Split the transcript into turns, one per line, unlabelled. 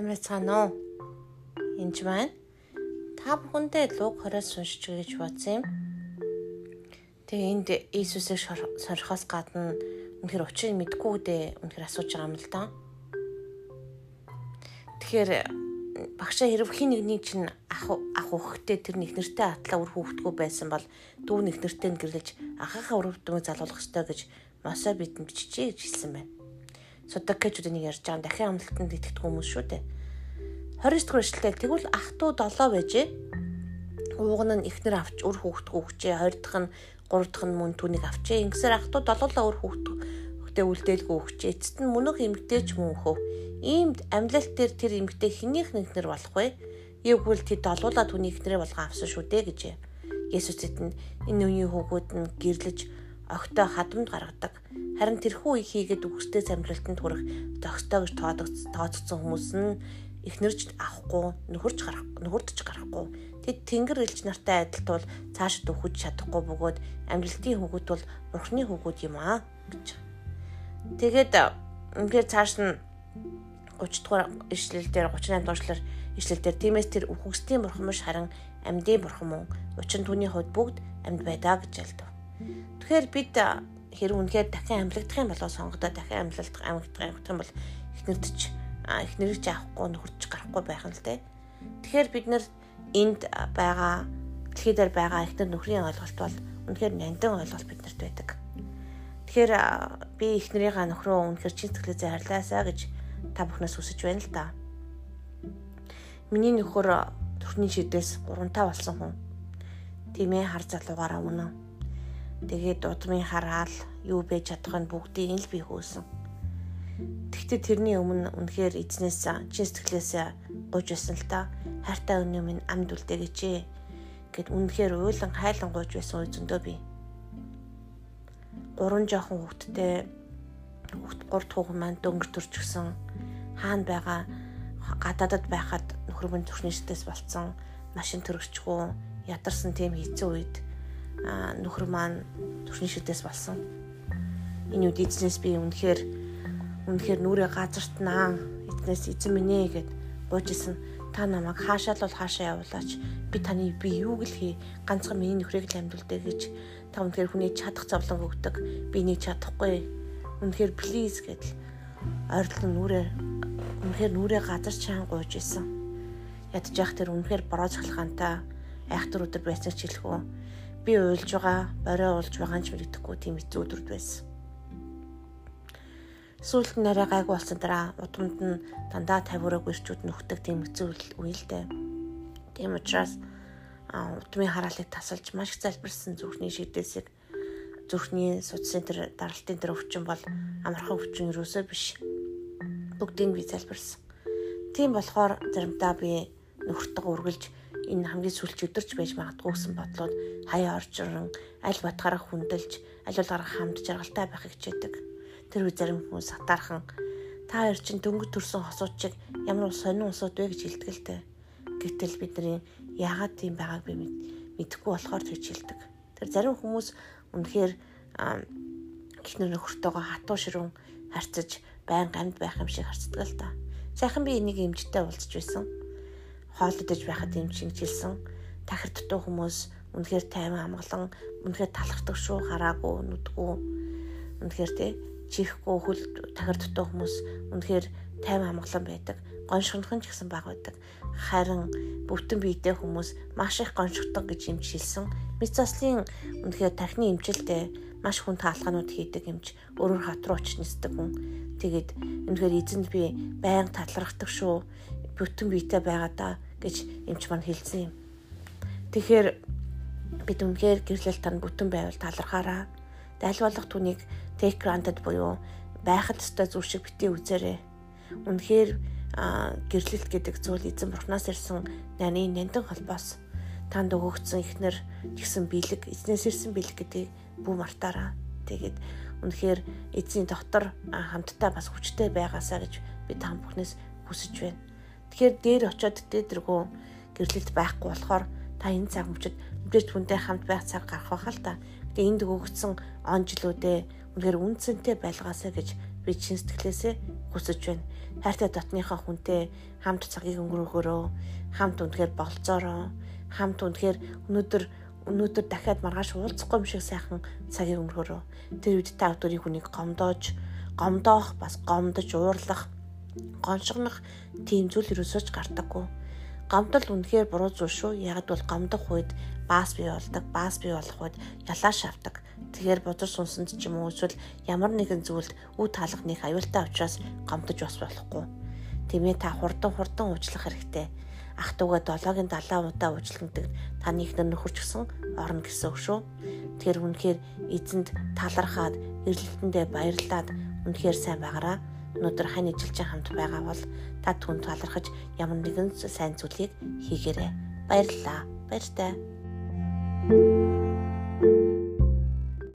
Уу? Энд байна. Та бүхэндээ луг 20-с уншиж гэж бодсон юм. Тэгээ энд Иесусыг сорихоос гадна үнэхээр учрыг мэдгүй дээ үнэхээр асууж байгаа юм л да. Тэгэхээр багшаа хэрэг хин нэгний чинь ах ах хөхтэй тэр нэг нэртэй атлаа үр хүүхдгүү байсан бол дүү нэг нэртэй гэрлэж ахыхаа үр хүүхдгөө залуулах ёстой гэж мосоо бидэнд биччихье гэж хэлсэн байна судагчдын нэг ярьж байгаа дахин амлалтанд итгэдэг хүмүүс шүү дээ. 29 дугаар эшлэлтэй тэгвэл ах トゥ 7 байжээ. Ууг нь ихнэр авч үр хүүхд хүүхчээ, хоёр дахь нь гурав дахь нь мөн түүнийг авчээ. Ингэсээр ах トゥ долоолоо үр хүүхд хүүхдээ үлдээлгүй хүүхчээ. Эцэст нь мөнөх эмгтэй ч мөн хөө. Иймд амьлалт дээр тэр эмгтэй хэнийх нэгнэр болох вэ? Евгүүл тэд долоолаа түүний ихнэрээ болгон авсан шүү дээ гэжээ. Есүс эдэнд энэ үеийн хүүгүүд нь гэрлэж огтоо хадамд гаргадаг Харин тэрхүү их хийгээд үгстэй самралтанд хүрэх зохистой гэж тооцогдсон хүмүүс нь эхнэрч авахгүй, нөхөрч гарах, нөхөрдөж гарахгүй. Тэд тэнгэр элч нартай адилтвал цаашд өгч чадахгүй бөгөөд амьдралтын хөвгүүд бол бурхны хөвгүүд юм аа гэж. Тэгээд үнээр цааш нь 30 дугаар ишлэл дээр 38 дугаар ишлэлээр ишлэл дээр тиймээс тэр үхэгсдийн бурхан биш харин амьдын бурхан мөн. Учир нь түүний хувьд бүгд амьд байдаа гэж ялдав. Тэгэхээр бид хэрэг үнэхээр дахин амьлагдах юм болоо сонгодоо дахин амьлагдах амьлагдах юм бол эхнэрдэж эхнэрийг авахгүй нөхөрч гарахгүй байх нь л дээ. Тэгэхээр бид нар энд байгаа дэлхийдэр байгаа эхнэр нөхрийн ойлголт бол үнэхээр нандин ойлголт биднэрт байдаг. Тэгэхээр би эхнэрийнхаа нөхрөө үнэхээр чин сэтгэлээсээ харьлаасаа гэж та бүхнээс хүсэж байна л да. Миний нөхөр төрхний шидээс 3 та болсон хүн. Тийм ээ хар залуугаараа үнэн Тэгээд удмын хараал юу байж чадах нь бүгдийг л би хөөсөн. Тэгтээ тэрний өмнө үнэхээр эзнээс чин сэтгэлээсээ гуйж байсан л та. Хайртай өнөө минь амд үлдээ гэжээ. Гэт үнэхээр уйлан хайлан гуйж байсан үе зөндөө би. Гурван жоохон хүүхдтэй хүүхд гурд хүүхэн маань дөнгөр төрчихсөн. Хаана байгаа гадаадад байхад нөхөр минь зүрхний стресс болцсон. Машин төрөгчгүй ядарсан тийм хэцүү үед нөхөр маань төршин шидэс болсон. Энэ үед эзнээс би үнэхээр үнэхээр нүрээ газартнаа. Эзнээс эзэн минь ээ гэд буужсэн. Та намайг хаашаа л бол хаашаа явуулаач. Би таны би юуг л хий. Ганцхан миний нөхрийг л амьдулдэ гэж та үнэхээр хүний чадах зовлон өгдөг. Би нэг чадахгүй. Үнэхээр плиз гэдэл ойрлон нүрээ үнэхээр нүрээ газар чаан гуйж исэн. Ядж явах тэр үнэхээр бороо цахалгаантай айхтар өдөр байсан ч хэлэхүү би уйлж байгаа, бороо уулж байгаа ч мэддэхгүй тийм хэцүү өдрүүд байсан. Сүүлд нь арай гайгүй болсон дараа удамд нь дандаа тавиураг ирчүүд нөхдөг тийм хэцүү дээ. Тийм учраас удмын хараалыг тасалж маш залбирсан зүрхний шийдэлсэг зүрхний судсын тэр даралтын тэр өвчин бол амархан өвчин юусоо биш. Бүгдийг би залбирсан. Тийм болохоор заримдаа би нөхөртөө үргэлж энэ хамгийн сүүлч өдөрч байж магадгүй гэсэн бодлоод хаяа орчрон аль батгаараа хүндэлж аль болгаараа хамт жаргалтай байхыг хичээдэг. Тэр үе зарим хүмүүс сатаархан та хоёр чинь дөнгөж төрсэн хосууд чиг ямар сонин усууд вэ гэж хэлдэг л дээ. Гэтэл бидний яагаад тийм байгааг би мэдэхгүй болохоор тэгж хэлдэг. Тэр зарим хүмүүс үнэхээр эхнэр нөхөртөөгөө хатуу ширүүн харьцаж байн гамд байх юм шиг харцдаг л та. Сайхан би энийг эмчтэй уулзч байсан хоолдож байхад юм шинжилсэн тахир дутуу хүмүүс үнэхээр тайван амгалан үнэхээр талхардаг шүү хараагүй нүдгүй. Үнэхээр тий чихгүй хөл тахир дутуу хүмүүс үнэхээр тайван амгалан байдаг. Гоншгонхон ч гэсэн баг байдаг. Харин бүтэн биетэй хүмүүс маш их гоншгодог гэж юм шилсэн мицослын үнэхээр тархины эмчилдээ маш хүн таалгаанууд хийдэг юмч өөрөөр хат руу ч нисдэг хүн. Тэгээд үнэхээр эзэнд би байн талархдаг шүү бүтэн биетэй байгаа даа гэж эмч маань хэлсэн юм. Тэгэхээр бид үнэхээр гэрлэл тань бүтэн байвал талархаараа. Аль болох түүнийг take granted буюу байхад ёстой зүйл шиг битгий үзээрэй. Үнэхээр гэрлэлт гэдэг зүйл эзэн бурхнаас ирсэн наны нандин холбоос танд өгөгдсөн ихнэр гэсэн бэлэг эзнээс ирсэн бэлэг гэдгийг бүү мартаараа. Тэгээд үнэхээр эзний дотор хамтдаа бас хүчтэй байгаасаа гэж би та бүхнээс хүсэж байна. Тэгэхээр дээр очиод дээдэргөө гэрлэлт байхгүй болохоор та энэ цаг мөчид мэдээж хүнтэй хамт байх цаг гарах байхаа л та. Тэгээ энд өгөгдсөн он жилүүдээ үнэхээр үнцэнтэй байлгаасаа гэж би чин сэтгэлээсээ хүсэж байна. Хайртай дотныхоо хүнтэй хамт цагийг өнгөрөөхөөрөө, хамт үнэхээр болцоороо, хамт үнэхээр өнөөдөр өнөөдөр дахиад маргааш уулзахгүй юм шиг сайхан цагийг өнгөрөөрөө. Тэр үед та өдөрийн хүнийг гомдоож, гомдоох, бас гомдож уурлах, гоншигнох тийм зүйл ерөөсөө ч гардаггүй. Гомдол үнэхээр буруу зүйл шүү. Яг бол гомдох үед баас бий болдог, баас бий болох үед ялааш авдаг. Тэгэхээр бодор сунсанд ч юм уу эсвэл ямар нэгэн зүйлд үе таалах нэг аюултай учраас гомдож бас болохгүй. Тэмээ та хурдан хурдан уучлах хэрэгтэй. Ах トゥ угаа 7-гийн 70 удаа уучлагддаг таны их нөхөрч гисэн орно гэсэн үг шүү. Тэгэхээр үнэхээр эзэнд талархаад эргэлтэндээ баярлаад үнэхээр сайн байгаараа өнөөдөр хань ижилчин хамт байгаа бол та түн талархаж ямар нэгэн сайн зүйлийг хийгээрэй. Баярлалаа. Баяртай.